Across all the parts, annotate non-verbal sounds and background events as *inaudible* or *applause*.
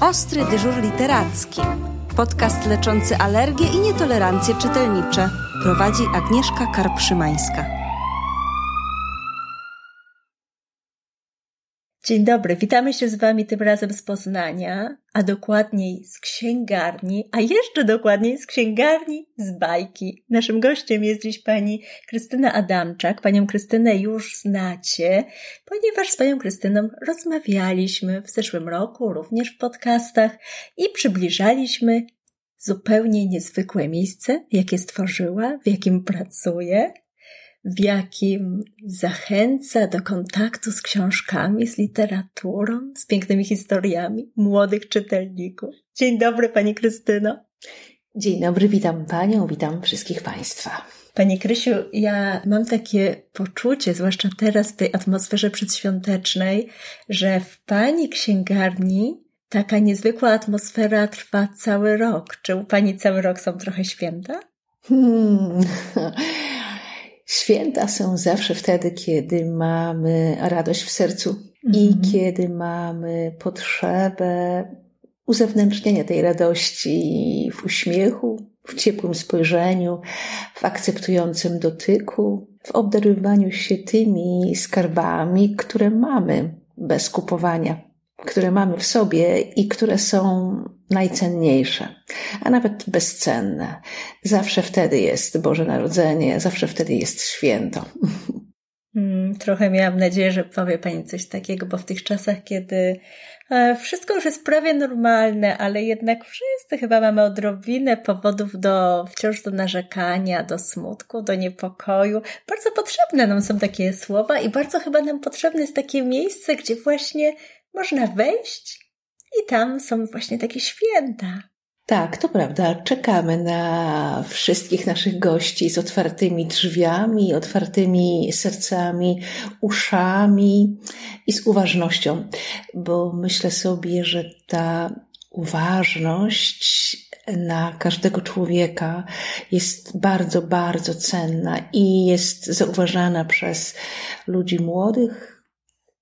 Ostry dyżur literacki. Podcast leczący alergie i nietolerancje czytelnicze. Prowadzi Agnieszka Karpszymańska. Dzień dobry, witamy się z Wami tym razem z Poznania, a dokładniej z księgarni, a jeszcze dokładniej z księgarni z bajki. Naszym gościem jest dziś pani Krystyna Adamczak. Panią Krystynę już znacie, ponieważ z panią Krystyną rozmawialiśmy w zeszłym roku, również w podcastach i przybliżaliśmy zupełnie niezwykłe miejsce, jakie stworzyła, w jakim pracuje w jakim zachęca do kontaktu z książkami, z literaturą, z pięknymi historiami młodych czytelników. Dzień dobry, Pani Krystyno. Dzień dobry, witam Panią, witam wszystkich Państwa. Pani Krysiu, ja mam takie poczucie, zwłaszcza teraz w tej atmosferze przedświątecznej, że w Pani księgarni taka niezwykła atmosfera trwa cały rok. Czy u Pani cały rok są trochę święta? Hmm. Święta są zawsze wtedy, kiedy mamy radość w sercu i mhm. kiedy mamy potrzebę uzewnętrznienia tej radości w uśmiechu, w ciepłym spojrzeniu, w akceptującym dotyku, w obdarowywaniu się tymi skarbami, które mamy bez kupowania które mamy w sobie i które są najcenniejsze, a nawet bezcenne. Zawsze wtedy jest Boże Narodzenie, zawsze wtedy jest święto. Hmm, trochę miałam nadzieję, że powie Pani coś takiego, bo w tych czasach, kiedy e, wszystko już jest prawie normalne, ale jednak wszyscy chyba mamy odrobinę powodów do wciąż do narzekania, do smutku, do niepokoju. Bardzo potrzebne nam są takie słowa i bardzo chyba nam potrzebne jest takie miejsce, gdzie właśnie można wejść i tam są właśnie takie święta. Tak, to prawda. Czekamy na wszystkich naszych gości z otwartymi drzwiami, otwartymi sercami, uszami i z uważnością, bo myślę sobie, że ta uważność na każdego człowieka jest bardzo, bardzo cenna i jest zauważana przez ludzi młodych,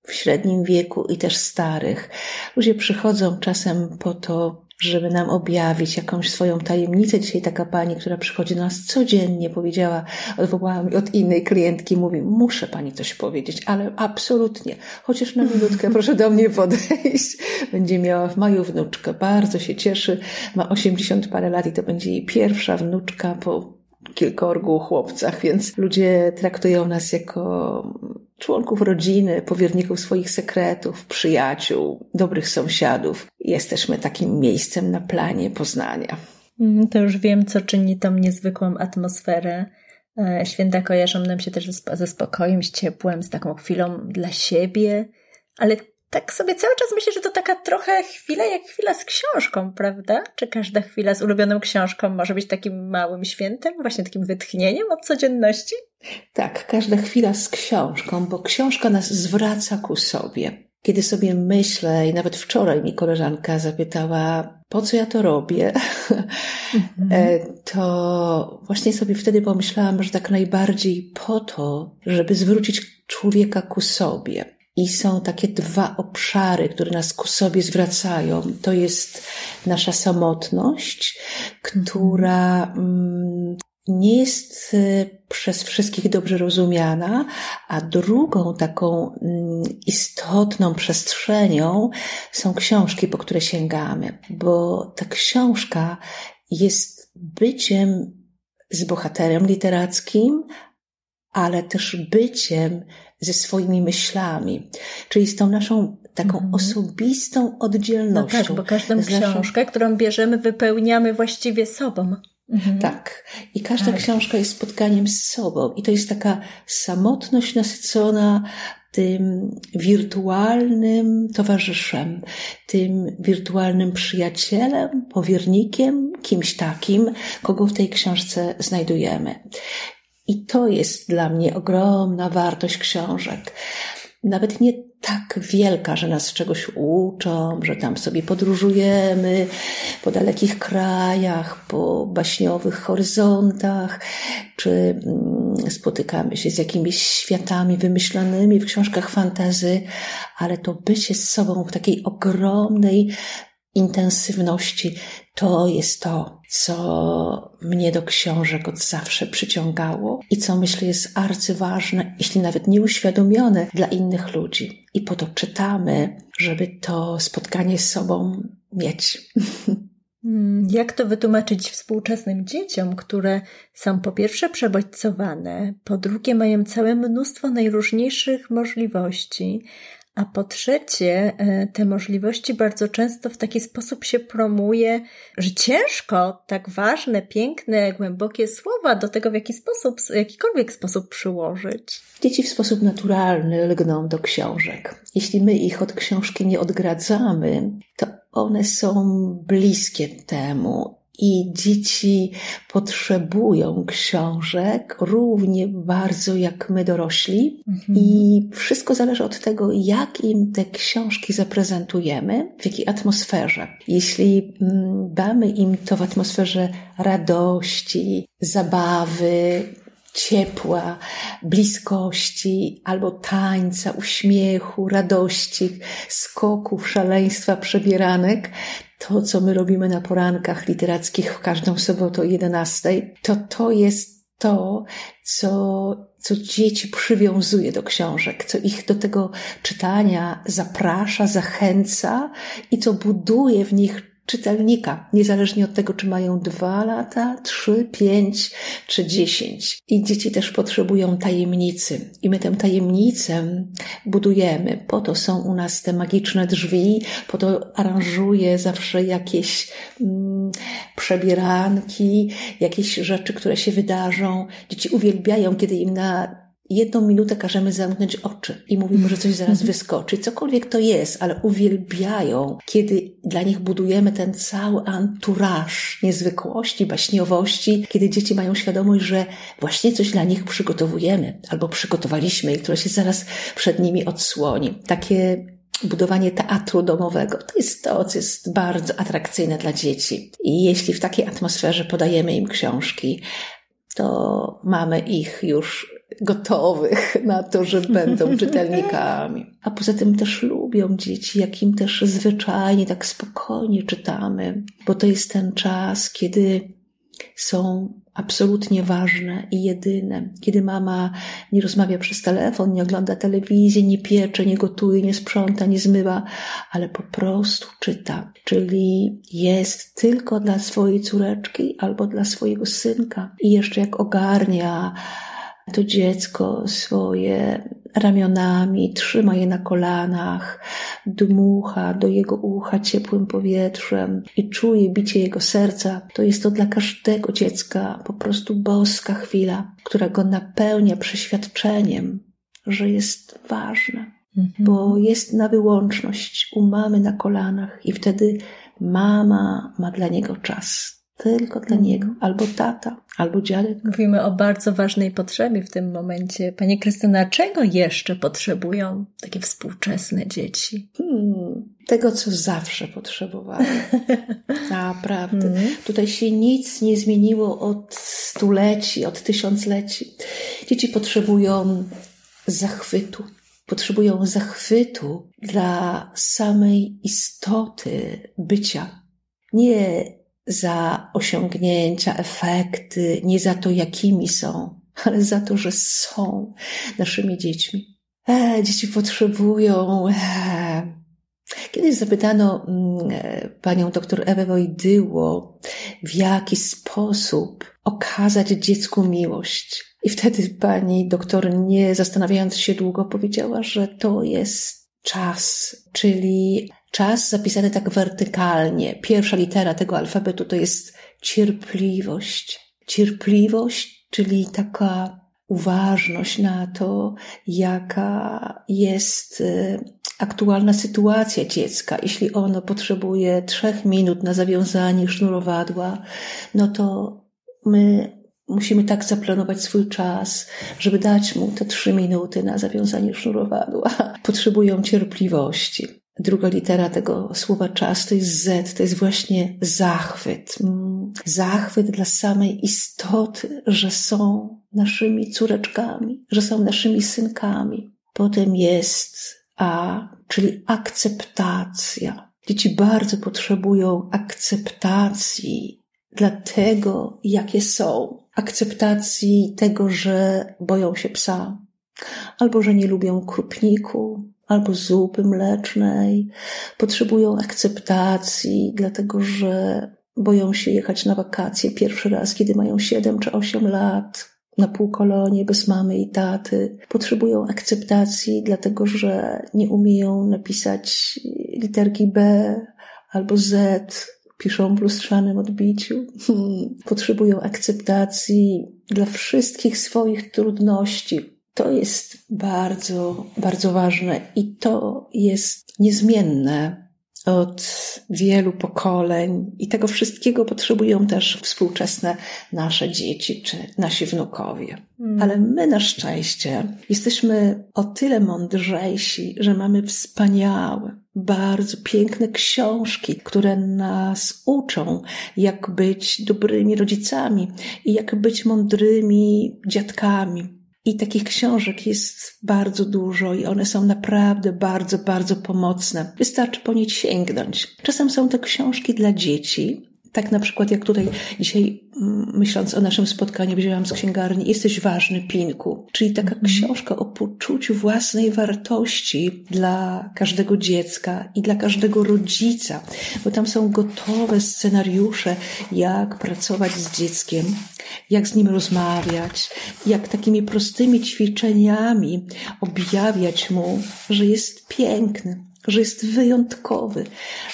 w średnim wieku i też starych. Ludzie przychodzą czasem po to, żeby nam objawić jakąś swoją tajemnicę. Dzisiaj taka pani, która przychodzi do nas codziennie, powiedziała, odwołała mi od innej klientki, mówi, muszę pani coś powiedzieć, ale absolutnie, chociaż na minutkę proszę do mnie podejść. Będzie miała w maju wnuczkę, bardzo się cieszy, ma 80 parę lat i to będzie jej pierwsza wnuczka po kilkorgu chłopcach, więc ludzie traktują nas jako członków rodziny, powierników swoich sekretów, przyjaciół, dobrych sąsiadów. Jesteśmy takim miejscem na planie Poznania. Mm, to już wiem, co czyni tą niezwykłą atmosferę. E, święta kojarzą nam się też ze spokojem, z ciepłem, z taką chwilą dla siebie, ale tak sobie cały czas myślę, że to taka trochę chwila jak chwila z książką, prawda? Czy każda chwila z ulubioną książką może być takim małym świętem, właśnie takim wytchnieniem od codzienności? Tak, każda chwila z książką, bo książka nas zwraca ku sobie. Kiedy sobie myślę, i nawet wczoraj mi koleżanka zapytała, po co ja to robię, mhm. *laughs* to właśnie sobie wtedy pomyślałam, że tak najbardziej po to, żeby zwrócić człowieka ku sobie i są takie dwa obszary, które nas ku sobie zwracają. To jest nasza samotność, która mm, nie jest y, przez wszystkich dobrze rozumiana, a drugą taką mm, istotną przestrzenią są książki, po które sięgamy, bo ta książka jest byciem z bohaterem literackim, ale też byciem ze swoimi myślami, czyli z tą naszą taką mm. osobistą oddzielnością. No tak, bo każdą książkę, naszą... którą bierzemy, wypełniamy właściwie sobą. Mhm. Tak. I każda tak. książka jest spotkaniem z sobą. I to jest taka samotność nasycona tym wirtualnym towarzyszem, tym wirtualnym przyjacielem, powiernikiem, kimś takim, kogo w tej książce znajdujemy. I to jest dla mnie ogromna wartość książek. Nawet nie tak wielka, że nas czegoś uczą, że tam sobie podróżujemy po dalekich krajach, po baśniowych horyzontach, czy mm, spotykamy się z jakimiś światami wymyślonymi w książkach fantazy, ale to bycie z sobą w takiej ogromnej intensywności. To jest to, co mnie do książek od zawsze przyciągało i co myślę jest arcyważne, jeśli nawet nieuświadomione dla innych ludzi. I po to czytamy, żeby to spotkanie z sobą mieć. Hmm, jak to wytłumaczyć współczesnym dzieciom, które są po pierwsze przebodźcowane, po drugie mają całe mnóstwo najróżniejszych możliwości, a po trzecie, e, te możliwości bardzo często w taki sposób się promuje, że ciężko tak ważne, piękne, głębokie słowa do tego w jaki sposób, jakikolwiek sposób przyłożyć. Dzieci w sposób naturalny lgną do książek. Jeśli my ich od książki nie odgradzamy, to one są bliskie temu i dzieci potrzebują książek równie bardzo jak my dorośli. Mhm. I wszystko zależy od tego, jak im te książki zaprezentujemy, w jakiej atmosferze. Jeśli mm, damy im to w atmosferze radości, zabawy, ciepła, bliskości, albo tańca, uśmiechu, radości, skoków, szaleństwa, przebieranek, to, co my robimy na porankach literackich w każdą sobotę o 11, to to jest to, co, co dzieci przywiązuje do książek, co ich do tego czytania zaprasza, zachęca i co buduje w nich czytelnika, niezależnie od tego, czy mają dwa lata, trzy, pięć czy dziesięć. I dzieci też potrzebują tajemnicy. I my tę tajemnicę budujemy. Po to są u nas te magiczne drzwi, po to aranżuję zawsze jakieś mm, przebieranki, jakieś rzeczy, które się wydarzą. Dzieci uwielbiają, kiedy im na jedną minutę każemy zamknąć oczy i mówimy, że coś zaraz wyskoczy. Cokolwiek to jest, ale uwielbiają, kiedy dla nich budujemy ten cały anturaż niezwykłości, baśniowości, kiedy dzieci mają świadomość, że właśnie coś dla nich przygotowujemy albo przygotowaliśmy i które się zaraz przed nimi odsłoni. Takie budowanie teatru domowego. To jest to, co jest bardzo atrakcyjne dla dzieci. I jeśli w takiej atmosferze podajemy im książki, to mamy ich już gotowych na to, że będą *laughs* czytelnikami. A poza tym też lubią dzieci, jakim też zwyczajnie, tak spokojnie czytamy, bo to jest ten czas, kiedy są absolutnie ważne i jedyne. Kiedy mama nie rozmawia przez telefon, nie ogląda telewizji, nie piecze, nie gotuje, nie sprząta, nie zmywa, ale po prostu czyta. Czyli jest tylko dla swojej córeczki albo dla swojego synka. I jeszcze jak ogarnia to dziecko swoje ramionami, trzyma je na kolanach, dmucha do jego ucha ciepłym powietrzem i czuje bicie jego serca, to jest to dla każdego dziecka po prostu boska chwila, która go napełnia przeświadczeniem, że jest ważne, mhm. bo jest na wyłączność. U mamy na kolanach i wtedy mama ma dla niego czas tylko dla niego, albo tata, albo dziadek. Mówimy o bardzo ważnej potrzebie w tym momencie. Pani Krystyna, czego jeszcze potrzebują takie współczesne dzieci? Hmm, tego, co zawsze potrzebowały. *laughs* Naprawdę. Hmm. Tutaj się nic nie zmieniło od stuleci, od tysiącleci. Dzieci potrzebują zachwytu. Potrzebują zachwytu dla samej istoty bycia. Nie za osiągnięcia, efekty, nie za to, jakimi są, ale za to, że są naszymi dziećmi. E, dzieci potrzebują. E. Kiedyś zapytano mm, e, panią doktor Ewę Wojdyło, w jaki sposób okazać dziecku miłość. I wtedy pani doktor, nie zastanawiając się długo, powiedziała, że to jest czas, czyli czas zapisany tak wertykalnie. Pierwsza litera tego alfabetu to jest cierpliwość. Cierpliwość, czyli taka uważność na to, jaka jest y, aktualna sytuacja dziecka. Jeśli ono potrzebuje trzech minut na zawiązanie sznurowadła, no to my musimy tak zaplanować swój czas, żeby dać mu te trzy minuty na zawiązanie sznurowadła. *laughs* Potrzebują cierpliwości. Druga litera tego słowa czas to jest Z, to jest właśnie zachwyt. Mm, zachwyt dla samej istoty, że są naszymi córeczkami, że są naszymi synkami. Potem jest A, czyli akceptacja. Dzieci bardzo potrzebują akceptacji dla tego, jakie są. Akceptacji tego, że boją się psa, albo że nie lubią krupniku, albo zupy mlecznej. Potrzebują akceptacji, dlatego że boją się jechać na wakacje pierwszy raz, kiedy mają 7 czy 8 lat, na półkolonie bez mamy i taty. Potrzebują akceptacji, dlatego że nie umieją napisać literki B albo Z, piszą w lustrzanym odbiciu. Potrzebują akceptacji dla wszystkich swoich trudności. To jest bardzo, bardzo ważne i to jest niezmienne od wielu pokoleń i tego wszystkiego potrzebują też współczesne nasze dzieci czy nasi wnukowie. Mm. Ale my na szczęście jesteśmy o tyle mądrzejsi, że mamy wspaniałe, bardzo piękne książki, które nas uczą, jak być dobrymi rodzicami i jak być mądrymi dziadkami, i takich książek jest bardzo dużo i one są naprawdę bardzo, bardzo pomocne. Wystarczy po nie sięgnąć. Czasem są to książki dla dzieci, tak na przykład jak tutaj dzisiaj mm, myśląc o naszym spotkaniu wzięłam z księgarni Jesteś ważny, Pinku. Czyli taka mm. książka o poczuciu własnej wartości dla każdego dziecka i dla każdego rodzica, bo tam są gotowe scenariusze, jak pracować z dzieckiem, jak z nim rozmawiać, jak takimi prostymi ćwiczeniami objawiać mu, że jest piękny, że jest wyjątkowy,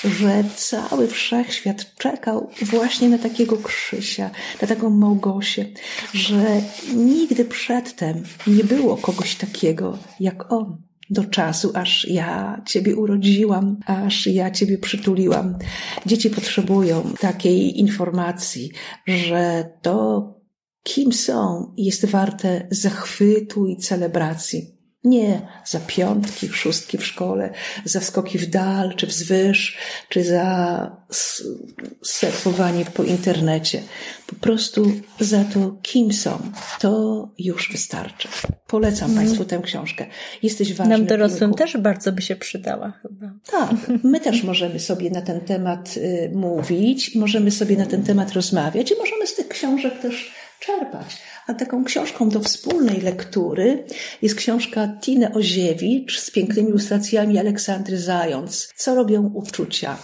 że cały wszechświat czekał właśnie na takiego Krzysia, na taką Małgosię, że nigdy przedtem nie było kogoś takiego jak on. Do czasu, aż ja Ciebie urodziłam, aż ja Ciebie przytuliłam. Dzieci potrzebują takiej informacji, że to, kim są, jest warte zachwytu i celebracji. Nie za piątki, szóstki w szkole, za skoki w dal, czy wzwyż, czy za surfowanie po internecie. Po prostu za to, kim są. To już wystarczy. Polecam mm. Państwu tę książkę. Jesteś ważny. Nam dorosłym też bardzo by się przydała chyba. Tak. My też możemy sobie na ten temat y, mówić, możemy sobie na ten temat rozmawiać i możemy z tych książek też czerpać. A taką książką do wspólnej lektury jest książka Tiny Oziewicz z pięknymi ilustracjami Aleksandry Zając. Co robią uczucia?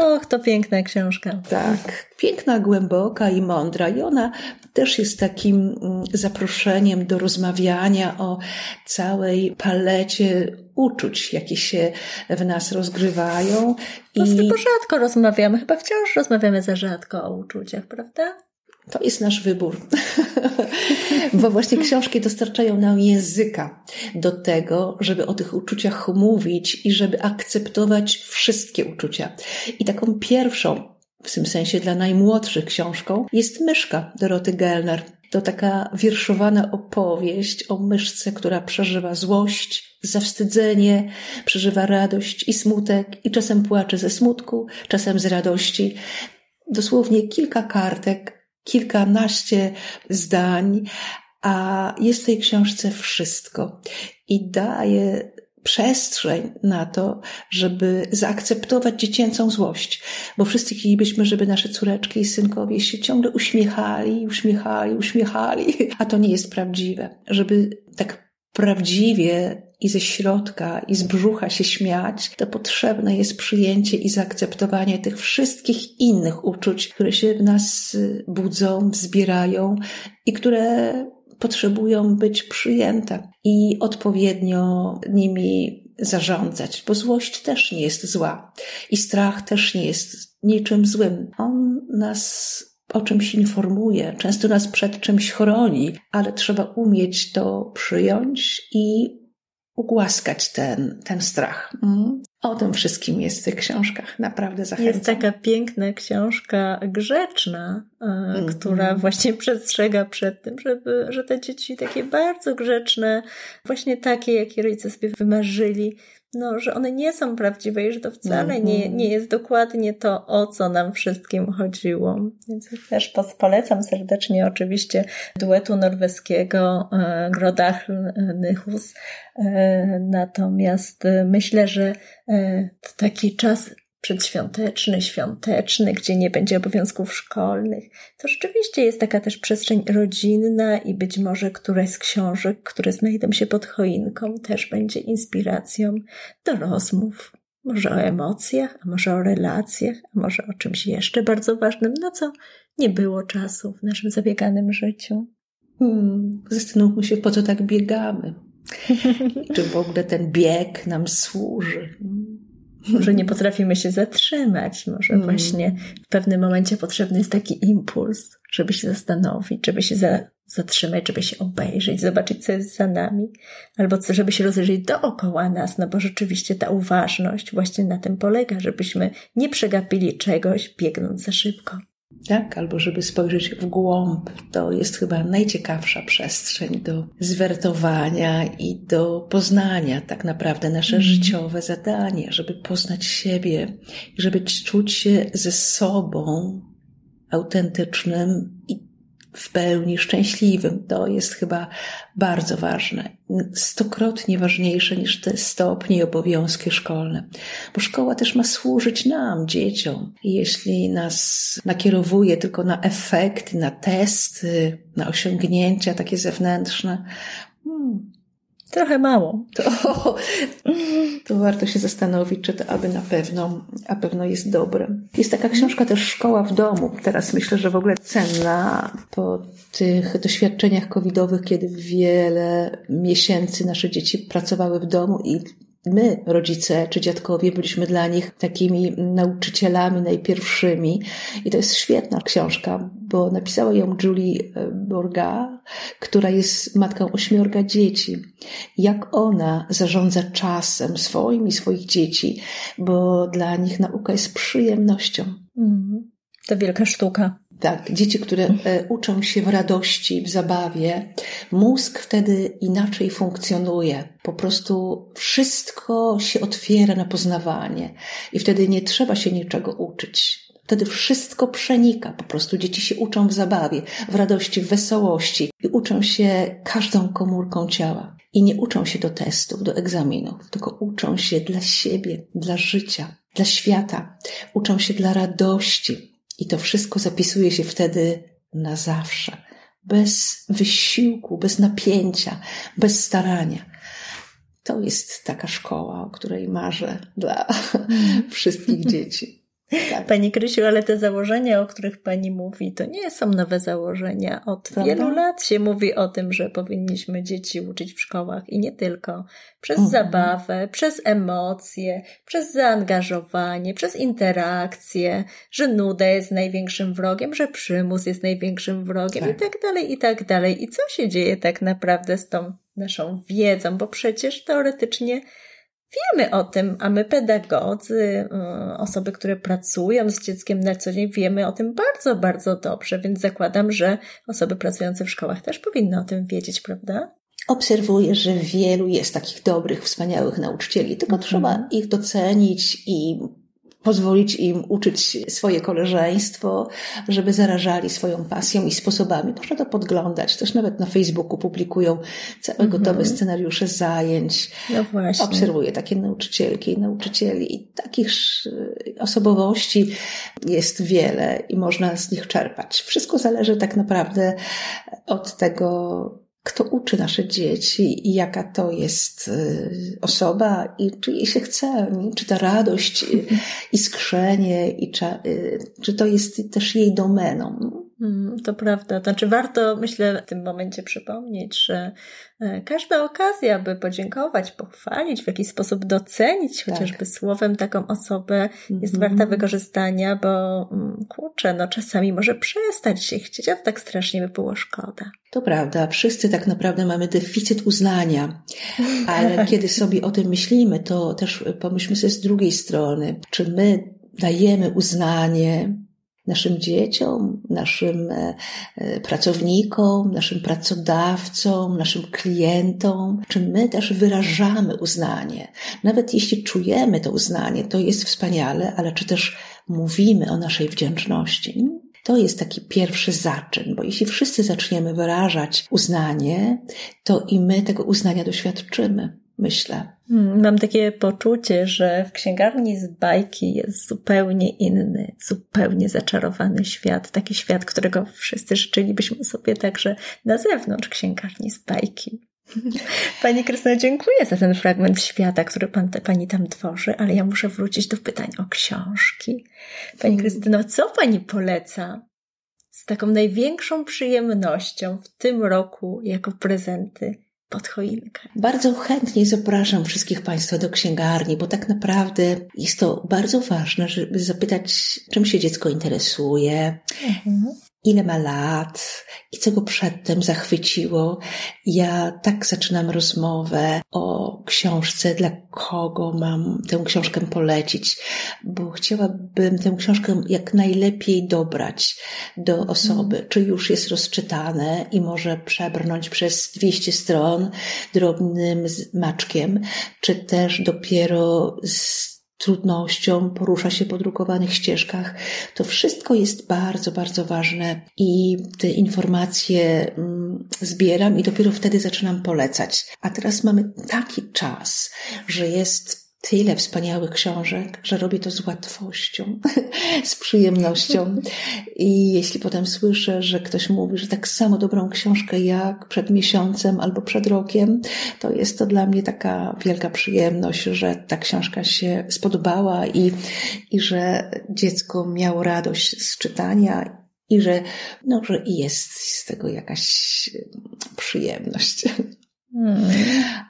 Och, to piękna książka. Tak, piękna, głęboka i mądra. I ona też jest takim mm, zaproszeniem do rozmawiania o całej palecie uczuć, jakie się w nas rozgrywają. I... Bo rzadko rozmawiamy, chyba wciąż rozmawiamy za rzadko o uczuciach, prawda? To jest nasz wybór, *laughs* bo właśnie książki dostarczają nam języka do tego, żeby o tych uczuciach mówić i żeby akceptować wszystkie uczucia. I taką pierwszą, w tym sensie dla najmłodszych książką, jest Myszka Doroty Gellner. To taka wierszowana opowieść o myszce, która przeżywa złość, zawstydzenie, przeżywa radość i smutek i czasem płacze ze smutku, czasem z radości. Dosłownie kilka kartek kilkanaście zdań, a jest w tej książce wszystko. I daje przestrzeń na to, żeby zaakceptować dziecięcą złość, bo wszyscy chcielibyśmy, żeby nasze córeczki i synkowie się ciągle uśmiechali, uśmiechali, uśmiechali, a to nie jest prawdziwe. Żeby tak prawdziwie i ze środka, i z brzucha się śmiać, to potrzebne jest przyjęcie i zaakceptowanie tych wszystkich innych uczuć, które się w nas budzą, wzbierają i które potrzebują być przyjęte i odpowiednio nimi zarządzać, bo złość też nie jest zła i strach też nie jest niczym złym. On nas o czymś informuje, często nas przed czymś chroni, ale trzeba umieć to przyjąć i ugłaskać ten, ten strach. Mm. O tym wszystkim jest w tych książkach. Naprawdę zachęcam. Jest taka piękna książka grzeczna, mm -hmm. która właśnie przestrzega przed tym, żeby, że te dzieci takie bardzo grzeczne, właśnie takie, jakie rodzice sobie wymarzyli, no, że one nie są prawdziwe i że to wcale nie, mhm. nie jest dokładnie to, o co nam wszystkim chodziło. Więc też polecam serdecznie oczywiście duetu norweskiego e. E, natomiast myślę, że e, taki czas przedświąteczny, świąteczny, gdzie nie będzie obowiązków szkolnych. To rzeczywiście jest taka też przestrzeń rodzinna i być może któraś z książek, które znajdą się pod choinką, też będzie inspiracją do rozmów. Może o emocjach, a może o relacjach, a może o czymś jeszcze bardzo ważnym, na co nie było czasu w naszym zabieganym życiu. Hmm, zastanówmy się, po co tak biegamy. *laughs* Czy w ogóle ten bieg nam służy? *laughs* Może nie potrafimy się zatrzymać, może mm. właśnie w pewnym momencie potrzebny jest taki impuls, żeby się zastanowić, żeby się za, zatrzymać, żeby się obejrzeć, zobaczyć, co jest za nami, albo co, żeby się rozejrzeć dookoła nas, no bo rzeczywiście ta uważność właśnie na tym polega, żebyśmy nie przegapili czegoś, biegnąc za szybko tak? Albo żeby spojrzeć w głąb. To jest chyba najciekawsza przestrzeń do zwertowania i do poznania tak naprawdę nasze mm. życiowe zadanie, żeby poznać siebie, żeby czuć się ze sobą autentycznym i w pełni szczęśliwym. To jest chyba bardzo ważne. Stokrotnie ważniejsze niż te stopnie i obowiązki szkolne. Bo szkoła też ma służyć nam, dzieciom. Jeśli nas nakierowuje tylko na efekty, na testy, na osiągnięcia takie zewnętrzne, hmm, Trochę mało. To, *laughs* to warto się zastanowić, czy to aby na pewno, a pewno jest dobre. Jest taka książka też Szkoła w domu. Teraz myślę, że w ogóle cenna po tych doświadczeniach covidowych, kiedy wiele miesięcy nasze dzieci pracowały w domu i my, rodzice czy dziadkowie, byliśmy dla nich takimi nauczycielami najpierwszymi. I to jest świetna książka, bo napisała ją Julie e, Borga, która jest matką ośmiorga dzieci. Jak ona zarządza czasem swoim i swoich dzieci, bo dla nich nauka jest przyjemnością. Mm, to wielka sztuka. Tak, dzieci, które e, uczą się w radości, w zabawie, mózg wtedy inaczej funkcjonuje. Po prostu wszystko się otwiera na poznawanie i wtedy nie trzeba się niczego uczyć. Wtedy wszystko przenika, po prostu dzieci się uczą w zabawie, w radości, w wesołości i uczą się każdą komórką ciała. I nie uczą się do testów, do egzaminów, tylko uczą się dla siebie, dla życia, dla świata. Uczą się dla radości, i to wszystko zapisuje się wtedy na zawsze, bez wysiłku, bez napięcia, bez starania. To jest taka szkoła, o której marzę dla *laughs* wszystkich dzieci. Tak. Pani Krysiu, ale te założenia, o których Pani mówi, to nie są nowe założenia. Od Prawda? wielu lat się mówi o tym, że powinniśmy dzieci uczyć w szkołach i nie tylko. Przez mhm. zabawę, przez emocje, przez zaangażowanie, przez interakcje, że nuda jest największym wrogiem, że przymus jest największym wrogiem tak. i tak dalej, i tak dalej. I co się dzieje tak naprawdę z tą naszą wiedzą? Bo przecież teoretycznie Wiemy o tym, a my pedagodzy, y, osoby, które pracują z dzieckiem na co dzień, wiemy o tym bardzo, bardzo dobrze, więc zakładam, że osoby pracujące w szkołach też powinny o tym wiedzieć, prawda? Obserwuję, że wielu jest takich dobrych, wspaniałych nauczycieli, tylko mhm. trzeba ich docenić i pozwolić im uczyć swoje koleżeństwo, żeby zarażali swoją pasją i sposobami. Można to podglądać. Też nawet na Facebooku publikują całe mm -hmm. gotowe scenariusze zajęć. No właśnie. Obserwuję takie nauczycielki i nauczycieli i takich osobowości jest wiele i można z nich czerpać. Wszystko zależy tak naprawdę od tego, kto uczy nasze dzieci i jaka to jest y, osoba i czy jej się chce, czy ta radość, y, *laughs* iskrzenie i y, czy to jest też jej domeną. Mm, to prawda. Znaczy warto, myślę, w tym momencie przypomnieć, że e, każda okazja, by podziękować, pochwalić, w jakiś sposób docenić tak. chociażby słowem taką osobę jest mm -hmm. warta wykorzystania, bo mm, kurczę, no czasami może przestać się chcieć, a to tak strasznie by było szkoda. To prawda, wszyscy tak naprawdę mamy deficyt uznania, *laughs* ale tak. kiedy sobie o tym myślimy, to też pomyślmy sobie z drugiej strony, czy my dajemy uznanie naszym dzieciom, naszym e, e, pracownikom, naszym pracodawcom, naszym klientom, czy my też wyrażamy uznanie. Nawet jeśli czujemy to uznanie, to jest wspaniale, ale czy też mówimy o naszej wdzięczności? To jest taki pierwszy zaczyn, bo jeśli wszyscy zaczniemy wyrażać uznanie, to i my tego uznania doświadczymy. Myślę. Hmm, mam takie poczucie, że w księgarni z bajki jest zupełnie inny, zupełnie zaczarowany świat. Taki świat, którego wszyscy życzylibyśmy sobie także na zewnątrz księgarni z bajki. *laughs* Pani Krystyna, dziękuję za ten fragment świata, który pan, Pani tam tworzy, ale ja muszę wrócić do pytań o książki. Pani Krystyno, co Pani poleca z taką największą przyjemnością w tym roku jako prezenty pod choinkę. Bardzo chętnie zapraszam wszystkich Państwa do księgarni, bo tak naprawdę jest to bardzo ważne, żeby zapytać, czym się dziecko interesuje, mhm ile ma lat i co go przedtem zachwyciło. Ja tak zaczynam rozmowę o książce, dla kogo mam tę książkę polecić, bo chciałabym tę książkę jak najlepiej dobrać do osoby, czy już jest rozczytane i może przebrnąć przez 200 stron drobnym maczkiem, czy też dopiero z trudnością, porusza się po drukowanych ścieżkach. To wszystko jest bardzo, bardzo ważne i te informacje mm, zbieram i dopiero wtedy zaczynam polecać. A teraz mamy taki czas, że jest tyle wspaniałych książek, że robię to z łatwością, *laughs* z przyjemnością. I jeśli potem słyszę, że ktoś mówi, że tak samo dobrą książkę jak przed miesiącem albo przed rokiem, to jest to dla mnie taka wielka przyjemność, że ta książka się spodobała i, i że dziecko miało radość z czytania i że, no, że jest z tego jakaś przyjemność. *laughs* Hmm.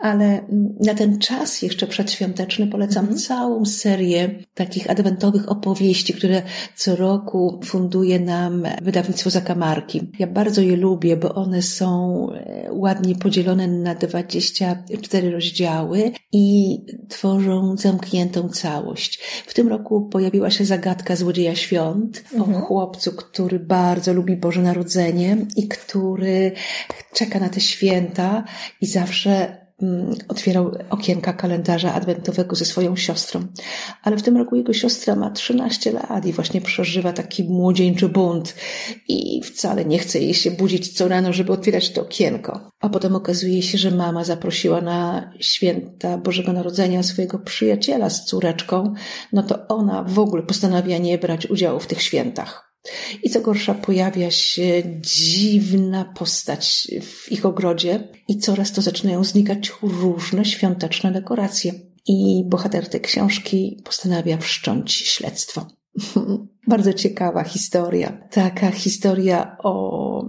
Ale na ten czas jeszcze przedświąteczny polecam hmm. całą serię takich adwentowych opowieści, które co roku funduje nam wydawnictwo Zakamarki. Ja bardzo je lubię, bo one są e, ładnie podzielone na 24 rozdziały i tworzą zamkniętą całość. W tym roku pojawiła się zagadka Złodzieja Świąt hmm. o chłopcu, który bardzo lubi Boże Narodzenie i który czeka na te święta i zawsze mm, otwierał okienka kalendarza adwentowego ze swoją siostrą. Ale w tym roku jego siostra ma 13 lat i właśnie przeżywa taki młodzieńczy bunt i wcale nie chce jej się budzić co rano, żeby otwierać to okienko. A potem okazuje się, że mama zaprosiła na święta Bożego Narodzenia swojego przyjaciela z córeczką, no to ona w ogóle postanawia nie brać udziału w tych świętach. I co gorsza, pojawia się dziwna postać w ich ogrodzie i coraz to zaczynają znikać różne świąteczne dekoracje. I bohater tej książki postanawia wszcząć śledztwo. *laughs* Bardzo ciekawa historia. Taka historia o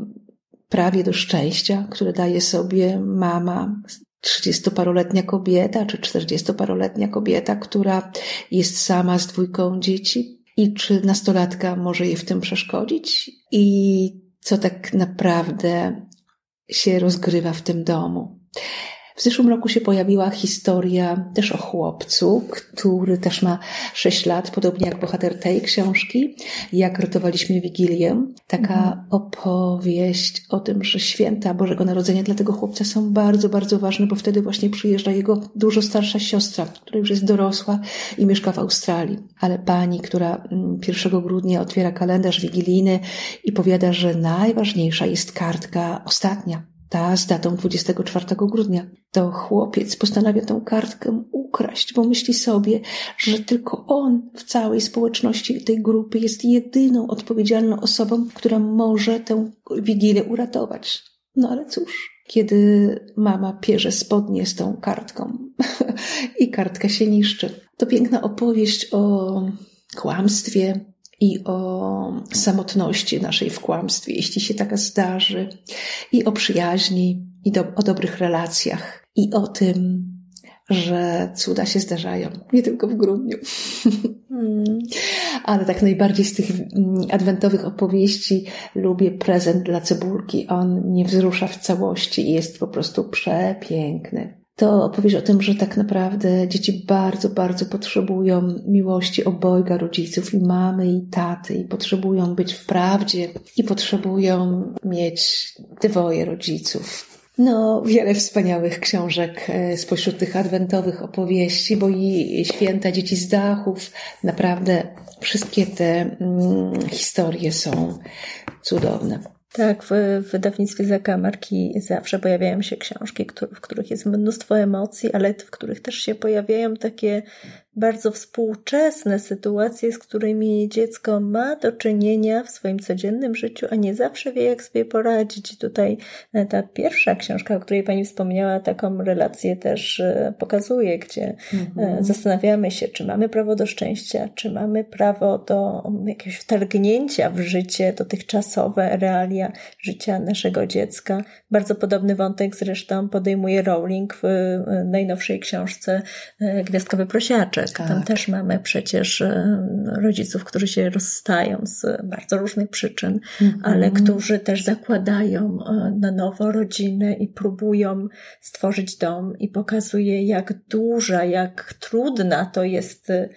prawie do szczęścia, które daje sobie mama trzydziestoparoletnia kobieta, czy czterdziestoparoletnia kobieta, która jest sama z dwójką dzieci, i czy nastolatka może jej w tym przeszkodzić i co tak naprawdę się rozgrywa w tym domu. W zeszłym roku się pojawiła historia też o chłopcu, który też ma 6 lat, podobnie jak bohater tej książki, jak ratowaliśmy Wigilię. Taka mhm. opowieść o tym, że święta Bożego Narodzenia dla tego chłopca są bardzo, bardzo ważne, bo wtedy właśnie przyjeżdża jego dużo starsza siostra, która już jest dorosła i mieszka w Australii. Ale pani, która 1 mm, grudnia otwiera kalendarz wigilijny i powiada, że najważniejsza jest kartka ostatnia, ta z datą 24 grudnia. To chłopiec postanawia tę kartkę ukraść, bo myśli sobie, że tylko on w całej społeczności tej grupy jest jedyną odpowiedzialną osobą, która może tę wigilię uratować. No ale cóż, kiedy mama pierze spodnie z tą kartką *laughs* i kartka się niszczy. To piękna opowieść o kłamstwie, i o samotności naszej w kłamstwie, jeśli się taka zdarzy, i o przyjaźni, i do, o dobrych relacjach, i o tym, że cuda się zdarzają, nie tylko w grudniu. Hmm. *laughs* Ale tak najbardziej z tych mm, adwentowych opowieści lubię prezent dla cebulki. On mnie wzrusza w całości i jest po prostu przepiękny to opowiesz o tym, że tak naprawdę dzieci bardzo, bardzo potrzebują miłości obojga rodziców, i mamy, i taty, i potrzebują być w prawdzie, i potrzebują mieć dwoje rodziców. No, wiele wspaniałych książek e, spośród tych adwentowych opowieści, bo i święta dzieci z dachów, naprawdę wszystkie te mm, historie są cudowne. Tak, w, wydawnictwie Zakamarki zawsze pojawiają się książki, w których jest mnóstwo emocji, ale w których też się pojawiają takie bardzo współczesne sytuacje, z którymi dziecko ma do czynienia w swoim codziennym życiu, a nie zawsze wie, jak sobie poradzić. Tutaj e, ta pierwsza książka, o której Pani wspomniała, taką relację też e, pokazuje, gdzie e, mhm. zastanawiamy się, czy mamy prawo do szczęścia, czy mamy prawo do jakiegoś wtargnięcia w życie dotychczasowe realia życia naszego dziecka. Bardzo podobny wątek zresztą podejmuje Rowling w najnowszej książce Gwiazdkowy Prosiaczek tak. Tam też mamy przecież e, rodziców, którzy się rozstają z bardzo różnych przyczyn, mm-hmm. ale którzy też zakładają e, na nowo rodzinę i próbują stworzyć dom i pokazuje, jak duża, jak trudna to jest e,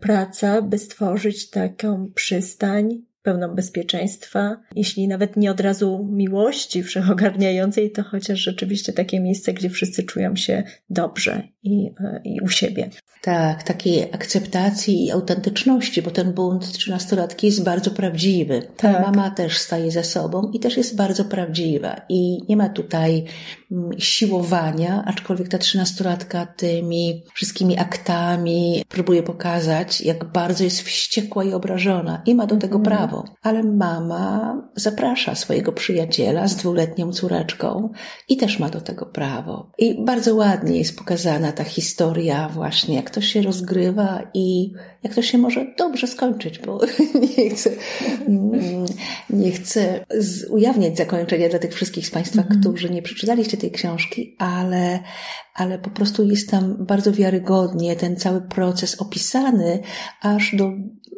praca, by stworzyć taką przystań, pełną bezpieczeństwa, jeśli nawet nie od razu miłości wszechogarniającej, to chociaż rzeczywiście takie miejsce, gdzie wszyscy czują się dobrze i, i u siebie. Tak, takiej akceptacji i autentyczności, bo ten bunt trzynastolatki jest bardzo prawdziwy. Ta tak. mama też staje za sobą i też jest bardzo prawdziwa. I nie ma tutaj mm, siłowania, aczkolwiek ta trzynastolatka tymi wszystkimi aktami próbuje pokazać, jak bardzo jest wściekła i obrażona i ma do tego mm. Prawo. Ale mama zaprasza swojego przyjaciela z dwuletnią córeczką i też ma do tego prawo. I bardzo ładnie jest pokazana ta historia właśnie, jak to się rozgrywa i jak to się może dobrze skończyć, bo *laughs* nie chcę, nie chcę ujawniać zakończenia dla tych wszystkich z Państwa, mm -hmm. którzy nie przeczytaliście tej książki, ale, ale po prostu jest tam bardzo wiarygodnie ten cały proces opisany aż do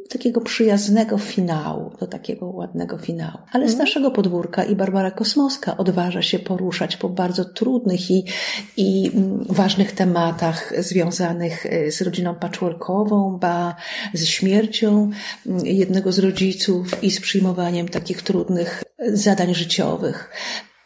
takiego przyjaznego finału, do takiego ładnego finału. Ale z mhm. naszego podwórka i Barbara Kosmowska odważa się poruszać po bardzo trudnych i, i mm, ważnych tematach związanych y, z rodziną patchworkową, ba ze śmiercią mm, jednego z rodziców i z przyjmowaniem takich trudnych zadań życiowych.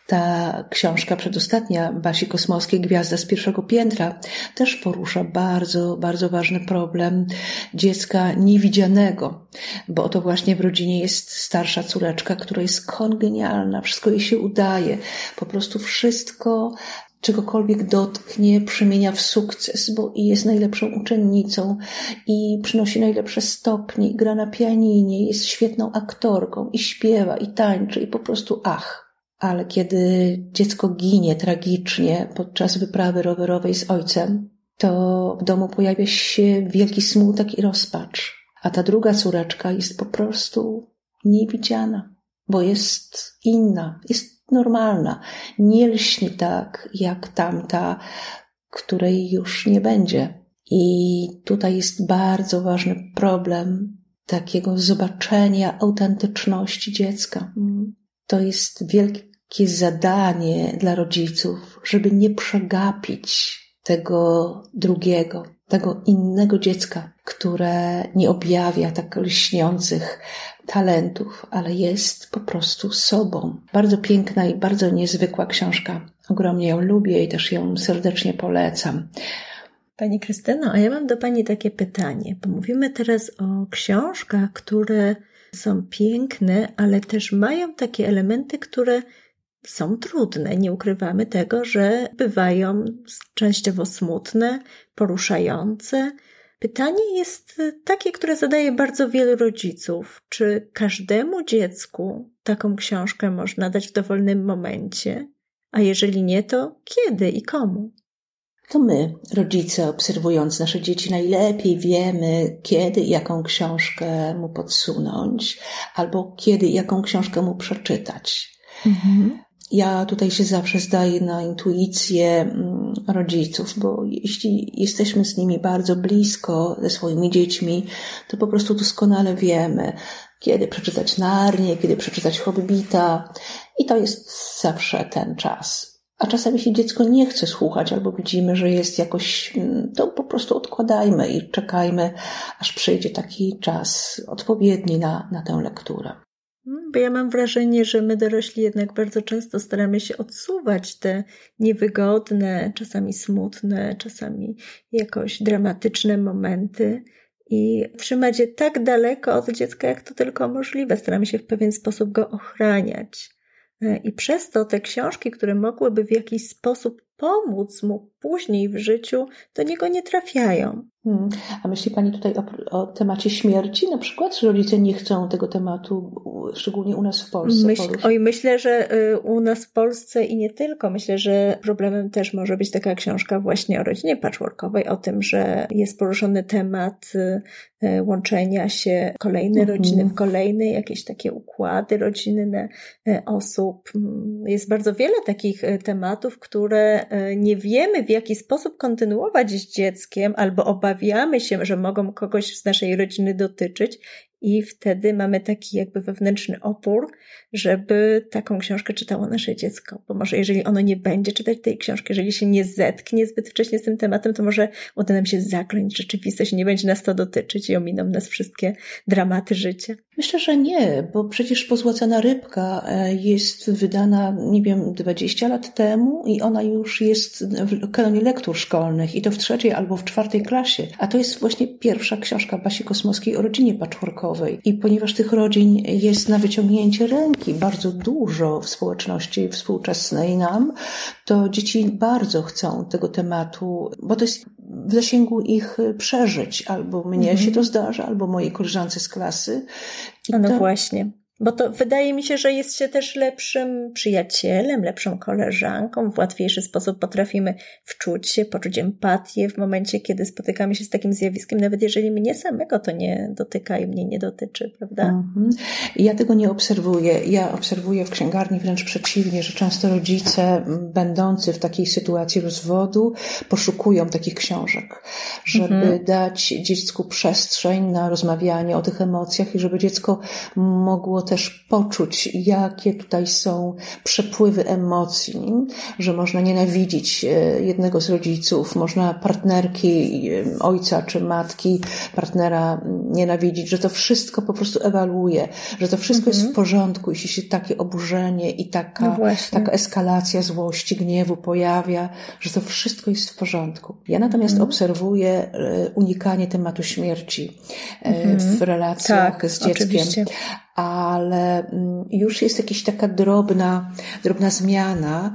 Ta książka przedostatnia Basi Kosmowskiej, Gwiazda z pierwszego piętra, też porusza bardzo, bardzo ważny problem dziecka niewidzianego, bo oto właśnie w rodzinie jest starsza córeczka, która jest kongenialna, wszystko jej się udaje, po prostu wszystko czegokolwiek dotknie, przemienia w sukces, bo i jest najlepszą uczennicą i przynosi najlepsze stopnie, i gra na pianinie, jest świetną aktorką i śpiewa i tańczy i po prostu ach. Ale kiedy dziecko ginie tragicznie podczas wyprawy rowerowej z ojcem, to w domu pojawia się wielki smutek i rozpacz. A ta druga córeczka jest po prostu niewidziana, bo jest inna, jest normalna. Nie lśni tak jak tamta, której już nie będzie. I tutaj jest bardzo ważny problem takiego zobaczenia autentyczności dziecka. To jest wielki takie zadanie dla rodziców, żeby nie przegapić tego drugiego, tego innego dziecka, które nie objawia tak lśniących talentów, ale jest po prostu sobą. Bardzo piękna i bardzo niezwykła książka. Ogromnie ją lubię i też ją serdecznie polecam. Pani Krystyno, a ja mam do Pani takie pytanie, bo mówimy teraz o książkach, które są piękne, ale też mają takie elementy, które są trudne. Nie ukrywamy tego, że bywają częściowo smutne, poruszające. Pytanie jest takie, które zadaje bardzo wielu rodziców. Czy każdemu dziecku taką książkę można dać w dowolnym momencie? A jeżeli nie, to kiedy i komu? To my, rodzice, obserwując nasze dzieci, najlepiej wiemy, kiedy jaką książkę mu podsunąć, albo kiedy jaką książkę mu przeczytać. Mhm ja tutaj się zawsze zdaję na intuicję mm, rodziców, bo jeśli jesteśmy z nimi bardzo blisko, ze swoimi dziećmi, to po prostu doskonale wiemy, kiedy przeczytać Narnię, kiedy przeczytać Hobbita i to jest zawsze ten czas. A czasem jeśli dziecko nie chce słuchać albo widzimy, że jest jakoś, mm, to po prostu odkładajmy i czekajmy, aż przyjdzie taki czas odpowiedni na, na tę lekturę. Bo ja mam wrażenie, że my dorośli jednak bardzo często staramy się odsuwać te niewygodne, czasami smutne, czasami jakoś dramatyczne momenty i trzymać je tak daleko od dziecka, jak to tylko możliwe. Staramy się w pewien sposób go ochraniać. I przez to te książki, które mogłyby w jakiś sposób pomóc mu później w życiu, do niego nie trafiają. Hmm. A myśli Pani tutaj o, o, temacie śmierci na przykład? Czy rodzice nie chcą tego tematu, szczególnie u nas w Polsce? Myśl, oj, myślę, że y, u nas w Polsce i nie tylko. Myślę, że problemem też może być taka książka właśnie o rodzinie patchworkowej, o tym, że jest poruszony temat y, y, łączenia się kolejnej mhm. rodziny w kolejnej, jakieś takie układy rodzinne osób. Mm, jest bardzo wiele takich tematów, które nie wiemy w jaki sposób kontynuować z dzieckiem albo obawiamy się, że mogą kogoś z naszej rodziny dotyczyć i wtedy mamy taki jakby wewnętrzny opór, żeby taką książkę czytało nasze dziecko. Bo może jeżeli ono nie będzie czytać tej książki, jeżeli się nie zetknie zbyt wcześnie z tym tematem, to może uda nam się zakląć rzeczywistość nie będzie nas to dotyczyć i ominą nas wszystkie dramaty życia. Myślę, że nie, bo przecież Pozłacana Rybka e, jest wydana, nie wiem, 20 lat temu i ona już jest w kanonie lektur szkolnych i to w trzeciej albo w czwartej klasie. A to jest właśnie pierwsza książka Basi Kosmowskiej o rodzinie patchworkowej. I ponieważ tych rodzin jest na wyciągnięcie ręki bardzo dużo w społeczności współczesnej nam, to dzieci bardzo chcą tego tematu, bo to jest w zasięgu ich przeżyć. Albo mnie mhm. się to zdarza, albo mojej koleżance z klasy. I no to... właśnie. Bo to wydaje mi się, że jest się też lepszym przyjacielem, lepszą koleżanką. W łatwiejszy sposób potrafimy wczuć się, poczuć empatię w momencie, kiedy spotykamy się z takim zjawiskiem, nawet jeżeli mnie samego to nie dotyka i mnie nie dotyczy, prawda? Mhm. Ja tego nie obserwuję. Ja obserwuję w księgarni wręcz przeciwnie, że często rodzice będący w takiej sytuacji rozwodu poszukują takich książek, żeby mhm. dać dziecku przestrzeń na rozmawianie o tych emocjach i żeby dziecko mogło też poczuć, jakie tutaj są przepływy emocji, że można nienawidzić e, jednego z rodziców, można partnerki e, ojca czy matki, partnera nienawidzić, że to wszystko po prostu ewaluuje, że to wszystko mhm. jest w porządku, jeśli się takie oburzenie i taka, no taka eskalacja złości, gniewu pojawia, że to wszystko jest w porządku. Ja natomiast mhm. obserwuję e, unikanie tematu śmierci mhm. w relacjach tak, z dzieckiem. Oczywiście ale mm, już jest jakaś taka drobna, drobna zmiana,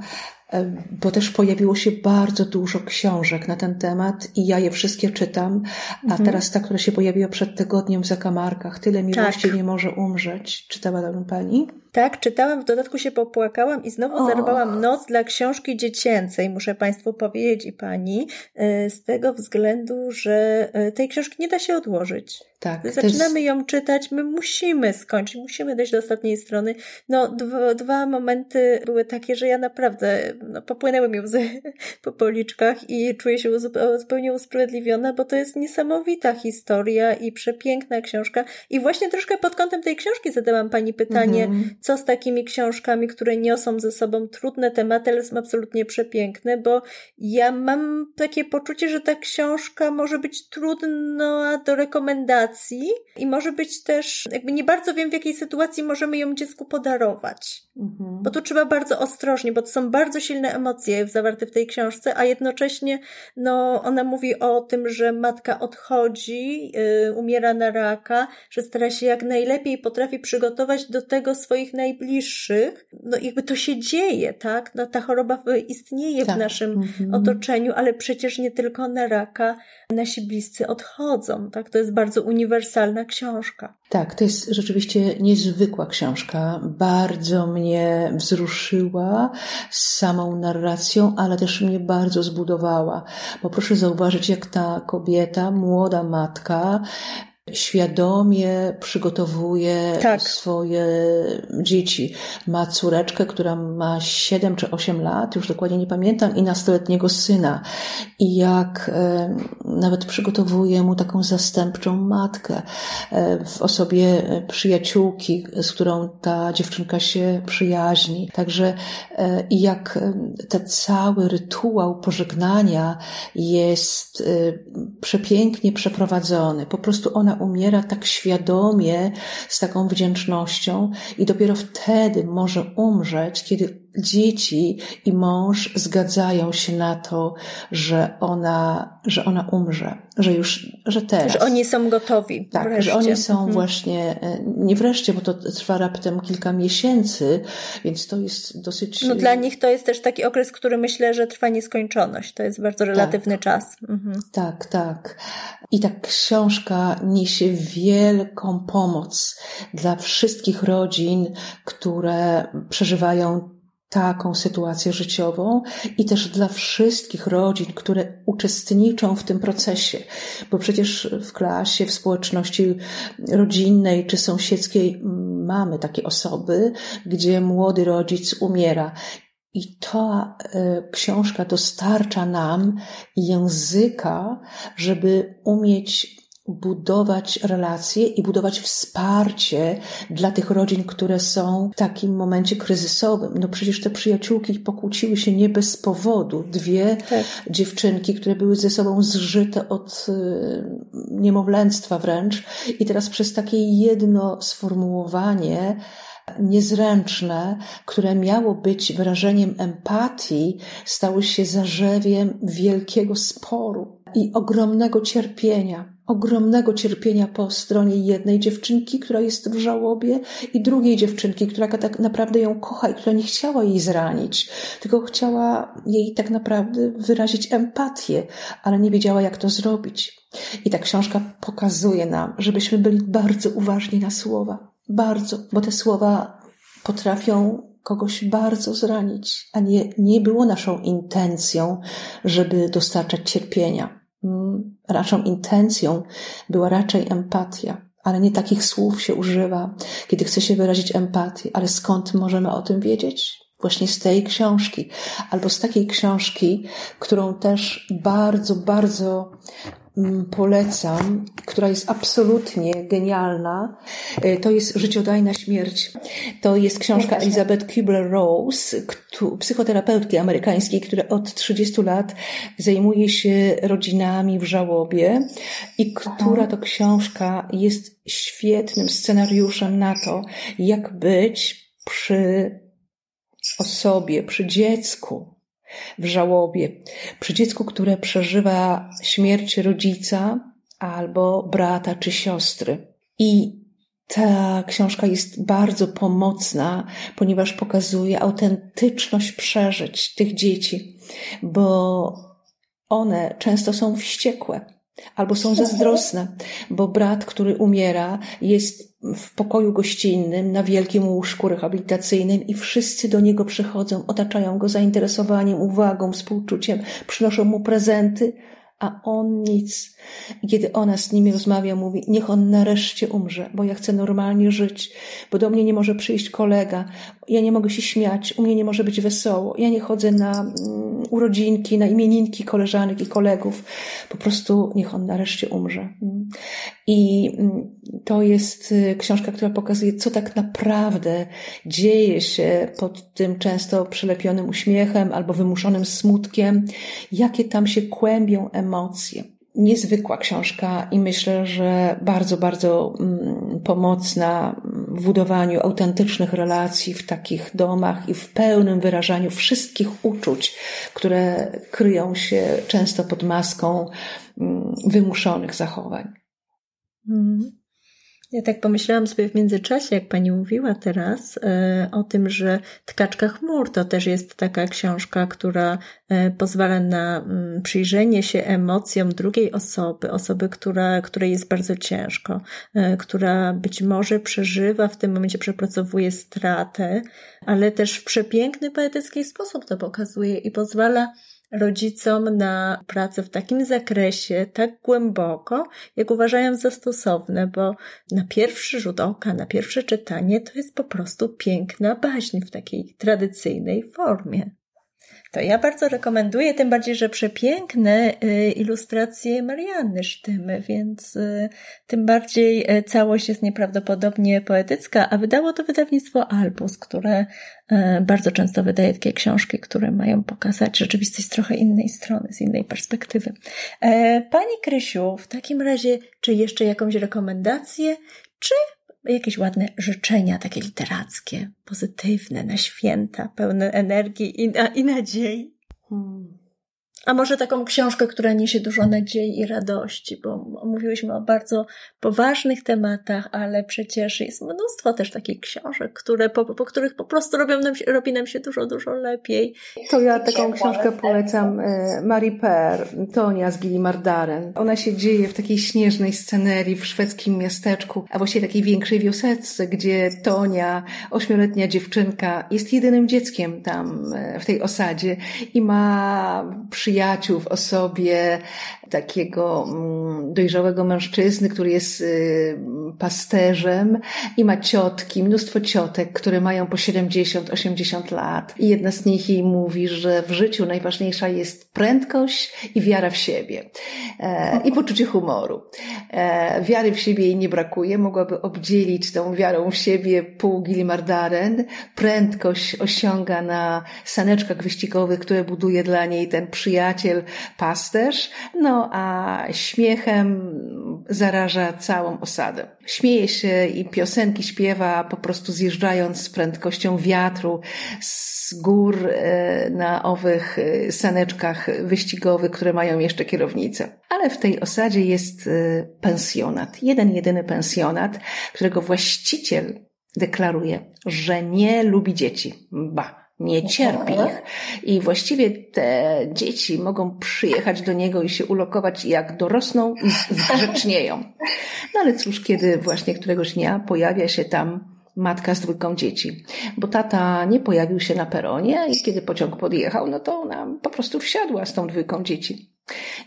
bo też pojawiło się bardzo dużo książek na ten temat i ja je wszystkie czytam, a mhm. teraz ta, która się pojawiła przed tygodniem w zakamarkach, Tyle miłości tak. nie może umrzeć. Czytała tam Pani? Tak, czytałam, w dodatku się popłakałam i znowu o. zerwałam noc dla książki dziecięcej, muszę Państwu powiedzieć i Pani, e, z tego względu, że e, tej książki nie da się odłożyć. Tak, Zaczynamy jest... ją czytać, my musimy skończyć, musimy dojść do ostatniej strony. No, dwa, dwa momenty były takie, że ja naprawdę no, popłynęły mi łzy *laughs* po policzkach i czuję się zupełnie usprawiedliwiona, bo to jest niesamowita historia i przepiękna książka. I właśnie troszkę pod kątem tej książki zadałam Pani pytanie, mhm co z takimi książkami, które niosą ze sobą trudne tematy, ale są absolutnie przepiękne, bo ja mam takie poczucie, że ta książka może być trudna do rekomendacji i może być też, jakby nie bardzo wiem, w jakiej sytuacji możemy ją dziecku podarować. Mhm. Bo tu trzeba bardzo ostrożnie, bo to są bardzo silne emocje zawarte w tej książce, a jednocześnie no, ona mówi o tym, że matka odchodzi, yy, umiera na raka, że stara się jak najlepiej potrafi przygotować do tego swoich najbliższych, no jakby to się dzieje, tak? No ta choroba istnieje tak. w naszym mhm. otoczeniu, ale przecież nie tylko na raka nasi bliscy odchodzą, tak? To jest bardzo uniwersalna książka. Tak, to jest rzeczywiście niezwykła książka. Bardzo mnie wzruszyła z samą narracją, ale też mnie bardzo zbudowała. Bo proszę zauważyć, jak ta kobieta, młoda matka, świadomie przygotowuje tak. swoje dzieci. Ma córeczkę, która ma 7 czy 8 lat, już dokładnie nie pamiętam, i nastoletniego syna. I jak e, nawet przygotowuje mu taką zastępczą matkę e, w osobie przyjaciółki, z którą ta dziewczynka się przyjaźni. Także e, jak ten cały rytuał pożegnania jest przepięknie przeprowadzony. Po prostu ona umiera tak świadomie, z taką wdzięcznością i dopiero wtedy może umrzeć, kiedy dzieci i mąż zgadzają się na to, że ona, że ona umrze, że już, że teraz. Że oni są gotowi. Tak, wreszcie. że oni są Mhm. właśnie, e, nie wreszcie, bo to trwa raptem kilka miesięcy, więc to jest dosyć. No dla nich to jest też taki okres, który myślę, że trwa nieskończoność. To jest bardzo relatywny czas. Mhm. Tak, tak. I ta książka niesie wielką pomoc dla wszystkich rodzin, które przeżywają taką sytuację życiową i też dla wszystkich rodzin, które uczestniczą w tym procesie, bo przecież w klasie, w społeczności rodzinnej czy sąsiedzkiej mamy takie osoby, gdzie młody rodzic umiera. I ta y, książka dostarcza nam języka, żeby umieć budować relacje i budować wsparcie dla tych rodzin, które są w takim momencie kryzysowym. No przecież te przyjaciółki pokłóciły się nie bez powodu. Dwie tak. dziewczynki, które były ze sobą zżyte od y, niemowlęctwa wręcz i teraz przez takie jedno sformułowanie niezręczne, które miało być wyrażeniem empatii, stały się zarzewiem wielkiego sporu i ogromnego cierpienia. Ogromnego cierpienia po stronie jednej dziewczynki, która jest w żałobie, i drugiej dziewczynki, która tak naprawdę ją kocha i która nie chciała jej zranić, tylko chciała jej tak naprawdę wyrazić empatię, ale nie wiedziała, jak to zrobić. I ta książka pokazuje nam, żebyśmy byli bardzo uważni na słowa. Bardzo, bo te słowa potrafią kogoś bardzo zranić, a nie, nie było naszą intencją, żeby dostarczać cierpienia. Naszą intencją była raczej empatia, ale nie takich słów się używa, kiedy chce się wyrazić empatię. Ale skąd możemy o tym wiedzieć? Właśnie z tej książki, albo z takiej książki, którą też bardzo, bardzo polecam, która jest absolutnie genialna. To jest Życiodajna śmierć. To jest książka Elizabeth Kubler-Rose, psychoterapeutki amerykańskiej, która od 30 lat zajmuje się rodzinami w żałobie i która to książka jest świetnym scenariuszem na to, jak być przy osobie, przy dziecku, w żałobie, przy dziecku, które przeżywa śmierć rodzica albo brata czy siostry. I ta książka jest bardzo pomocna, ponieważ pokazuje autentyczność przeżyć tych dzieci, bo one często są wściekłe albo są zazdrosne, bo brat, który umiera, jest w pokoju gościnnym na wielkim łóżku rehabilitacyjnym i wszyscy do niego przychodzą, otaczają go zainteresowaniem, uwagą, współczuciem, przynoszą mu prezenty, a on nic. I kiedy ona z nimi rozmawia, mówi, niech on nareszcie umrze, bo ja chcę normalnie żyć, bo do mnie nie może przyjść kolega, ja nie mogę się śmiać, u mnie nie może być wesoło, ja nie chodzę na mm, urodzinki, na imieninki koleżanek i kolegów, po prostu niech on nareszcie umrze. I mm, to jest y, książka, która pokazuje, co tak naprawdę dzieje się pod tym często przylepionym uśmiechem albo wymuszonym smutkiem, jakie tam się kłębią emocje niezwykła książka i myślę, że bardzo, bardzo mm, pomocna w budowaniu autentycznych relacji w takich domach i w pełnym wyrażaniu wszystkich uczuć, które kryją się często pod maską mm, wymuszonych zachowań. Mm. Ja tak pomyślałam sobie w międzyczasie, jak pani mówiła teraz, e, o tym, że Tkaczka chmur to też jest taka książka, która e, pozwala na mm, przyjrzenie się emocjom drugiej osoby, osoby, która, której jest bardzo ciężko, e, która być może przeżywa w tym momencie, przepracowuje stratę, ale też w przepiękny, poetycki sposób to pokazuje i pozwala rodzicom na pracę w takim zakresie, tak głęboko, jak uważają za stosowne, bo na pierwszy rzut oka, na pierwsze czytanie to jest po prostu piękna baśń w takiej tradycyjnej formie. To ja bardzo rekomenduję, tym bardziej, że przepiękne y, ilustracje Marianny Sztymy, więc y, tym bardziej y, całość jest nieprawdopodobnie poetycka, a wydało to wydawnictwo Albus, które bardzo często wydaje takie książki, które mają pokazać rzeczywistość z trochę innej strony, z innej perspektywy. E, pani Krysiu, w takim razie, czy jeszcze jakąś rekomendację, czy jakieś ładne życzenia, takie literackie, pozytywne, na święta, pełne energii i, i nadziei. Hmm. A może taką książkę, która niesie dużo nadziei i radości, bo mówiłyśmy o bardzo poważnych tematach, ale przecież jest mnóstwo też takich książek, które, po, po których po prostu robią nam robi nam się dużo, dużo lepiej. To ja taką książkę polecam e, Marie Per, Tonia z Gillimardaren. Ona się dzieje w takiej śnieżnej scenerii w szwedzkim miasteczku, a właściwie takiej większej wioseczce, gdzie Tonia, ośmioletnia dziewczynka, jest jedynym dzieckiem tam e, w tej osadzie i ma przyjaciół przyjaciół w osobie takiego mm, dojrzałego mężczyzny, który jest y, pasterzem i ma ciotki, mnóstwo ciotek, które mają po 70-80 lat. I jedna z nich jej mówi, że w życiu najważniejsza jest prędkość i wiara w siebie. E, I poczucie humoru. E, wiary w siebie jej nie brakuje, mogłaby obdzielić tą wiarą w siebie pół Gilmardaren. Prędkość osiąga na saneczkach wyścigowych, które buduje dla niej ten przyjaciel, pasterz. No a śmiechem zaraża całą osadę. Śmieje się i piosenki śpiewa po prostu zjeżdżając z prędkością wiatru z gór e, na owych e, saneczkach wyścigowych, które mają jeszcze kierownicę. Ale w tej osadzie jest e, pensjonat. Jeden, jedyny pensjonat, którego właściciel deklaruje, że nie lubi dzieci. Ba nie cierpi ich. I właściwie te dzieci mogą przyjechać do niego i się ulokować jak dorosną i *laughs* zgrzecznieją. No ale cóż, kiedy właśnie któregoś dnia pojawia się tam matka z dwójką dzieci, bo tata nie pojawił się na peronie i kiedy pociąg podjechał, no to ona po prostu wsiadła z tą dwójką dzieci.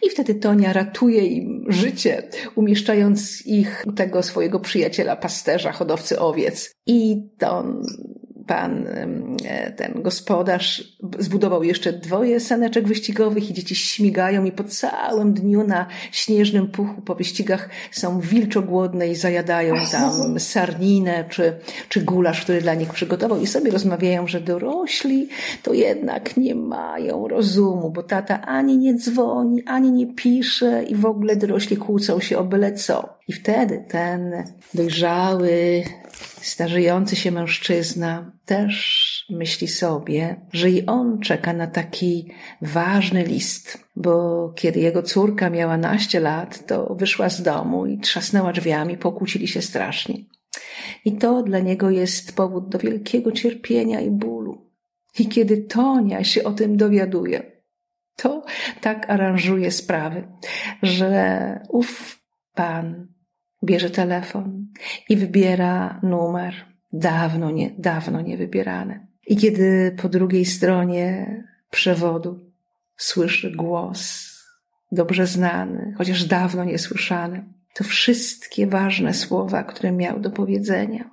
I wtedy Tonia ratuje im życie, umieszczając ich u tego swojego przyjaciela, pasterza, hodowcy owiec. I to pan, e, ten gospodarz zbudował jeszcze dwoje saneczek wyścigowych i dzieci śmigają i po całym dniu na śnieżnym puchu po wyścigach są wilczo głodne i zajadają tam sarninę czy, czy gulasz, który dla nich przygotował i sobie rozmawiają, że dorośli to jednak nie mają rozumu, bo tata ani nie dzwoni, ani nie pisze i w ogóle dorośli kłócą się o byle co. I wtedy ten dojrzały, starzejący się mężczyzna też myśli sobie, że i on czeka na taki ważny list, bo kiedy jego córka miała naście lat, to wyszła z domu i trzasnęła drzwiami, pokłócili się strasznie. I to dla niego jest powód do wielkiego cierpienia i bólu. I kiedy Tonia się o tym dowiaduje, to tak aranżuje sprawy, że ów pan bierze telefon i wybiera numer dawno nie, dawno nie wybierany. I kiedy po drugiej stronie przewodu słyszy głos dobrze znany, chociaż dawno niesłyszany, to wszystkie ważne słowa, które miał do powiedzenia,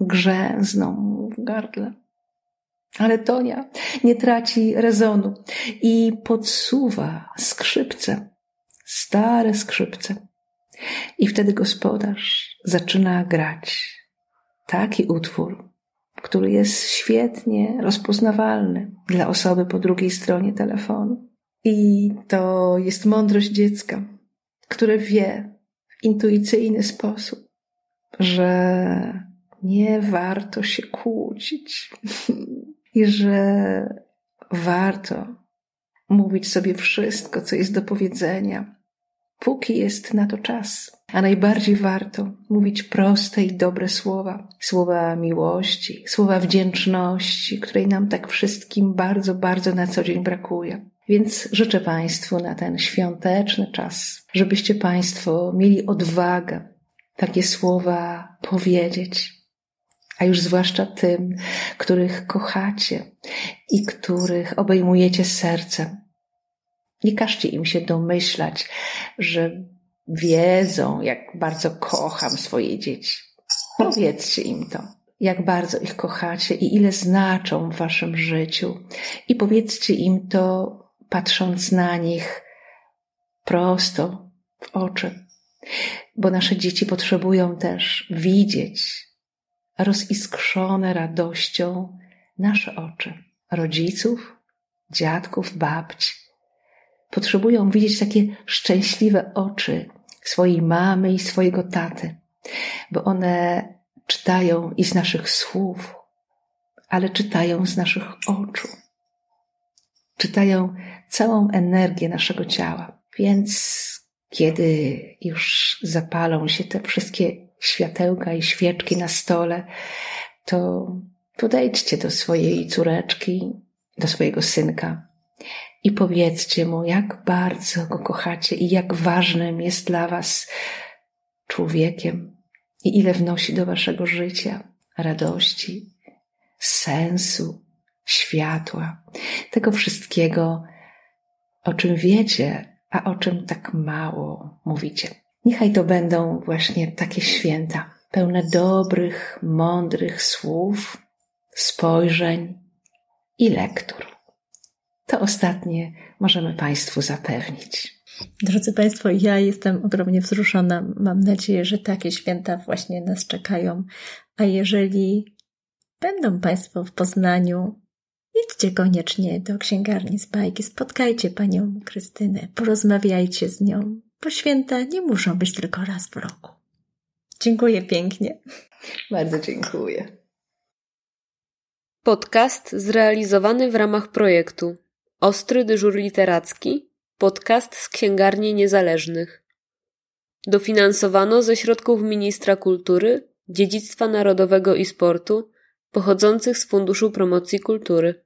grzęzną mu w gardle. Ale Tonia nie traci rezonu i podsuwa skrzypce, stare skrzypce, i wtedy gospodarz zaczyna grać taki utwór, który jest świetnie rozpoznawalny dla osoby po drugiej stronie telefonu. I to jest mądrość dziecka, które wie w intuicyjny sposób, że nie warto się kłócić *laughs* i że warto mówić sobie wszystko, co jest do powiedzenia, póki jest na to czas. A najbardziej warto mówić proste i dobre słowa, słowa miłości, słowa wdzięczności, której nam tak wszystkim bardzo, bardzo na co dzień brakuje. Więc życzę Państwu na ten świąteczny czas, żebyście Państwo mieli odwagę takie słowa powiedzieć, a już zwłaszcza tym, których kochacie i których obejmujecie sercem nie każcie im się domyślać, że wiedzą, jak bardzo kocham swoje dzieci. Powiedzcie im to, jak bardzo ich kochacie i ile znaczą w waszym życiu. I powiedzcie im to, patrząc na nich prosto w oczy. Bo nasze dzieci potrzebują też widzieć roziskrzone radością nasze oczy, rodziców, dziadków, babci Potrzebują widzieć takie szczęśliwe oczy swojej mamy i swojego taty. bo one czytają i z naszych słów, ale czytają z naszych oczu. Czytają całą energię naszego ciała. Więc kiedy już zapalą się te wszystkie światełka i świeczki na stole, to podejdźcie do swojej córeczki, do swojego synka i powiedzcie mu, jak bardzo go kochacie i jak ważnym jest dla was człowiekiem i ile wnosi do waszego życia radości, sensu, światła, tego wszystkiego, o czym wiecie, a o czym tak mało mówicie. Niechaj to będą właśnie takie święta, pełne dobrych, mądrych słów, spojrzeń i lektur. To ostatnie możemy Państwu zapewnić. Drodzy Państwo, ja jestem ogromnie wzruszona. Mam nadzieję, że takie święta właśnie nas czekają. A jeżeli będą Państwo w Poznaniu, idźcie koniecznie do księgarni z bajki, spotkajcie Panią Krystynę, porozmawiajcie z nią, bo święta nie muszą być tylko raz w roku. Dziękuję pięknie. Bardzo dziękuję. Podcast zrealizowany w ramach projektu Ostry dyżur literacki, podcast z księgarni niezależnych. Dofinansowano ze środków Ministra Kultury, Dziedzictwa Narodowego i Sportu pochodzących z Funduszu Promocji Kultury.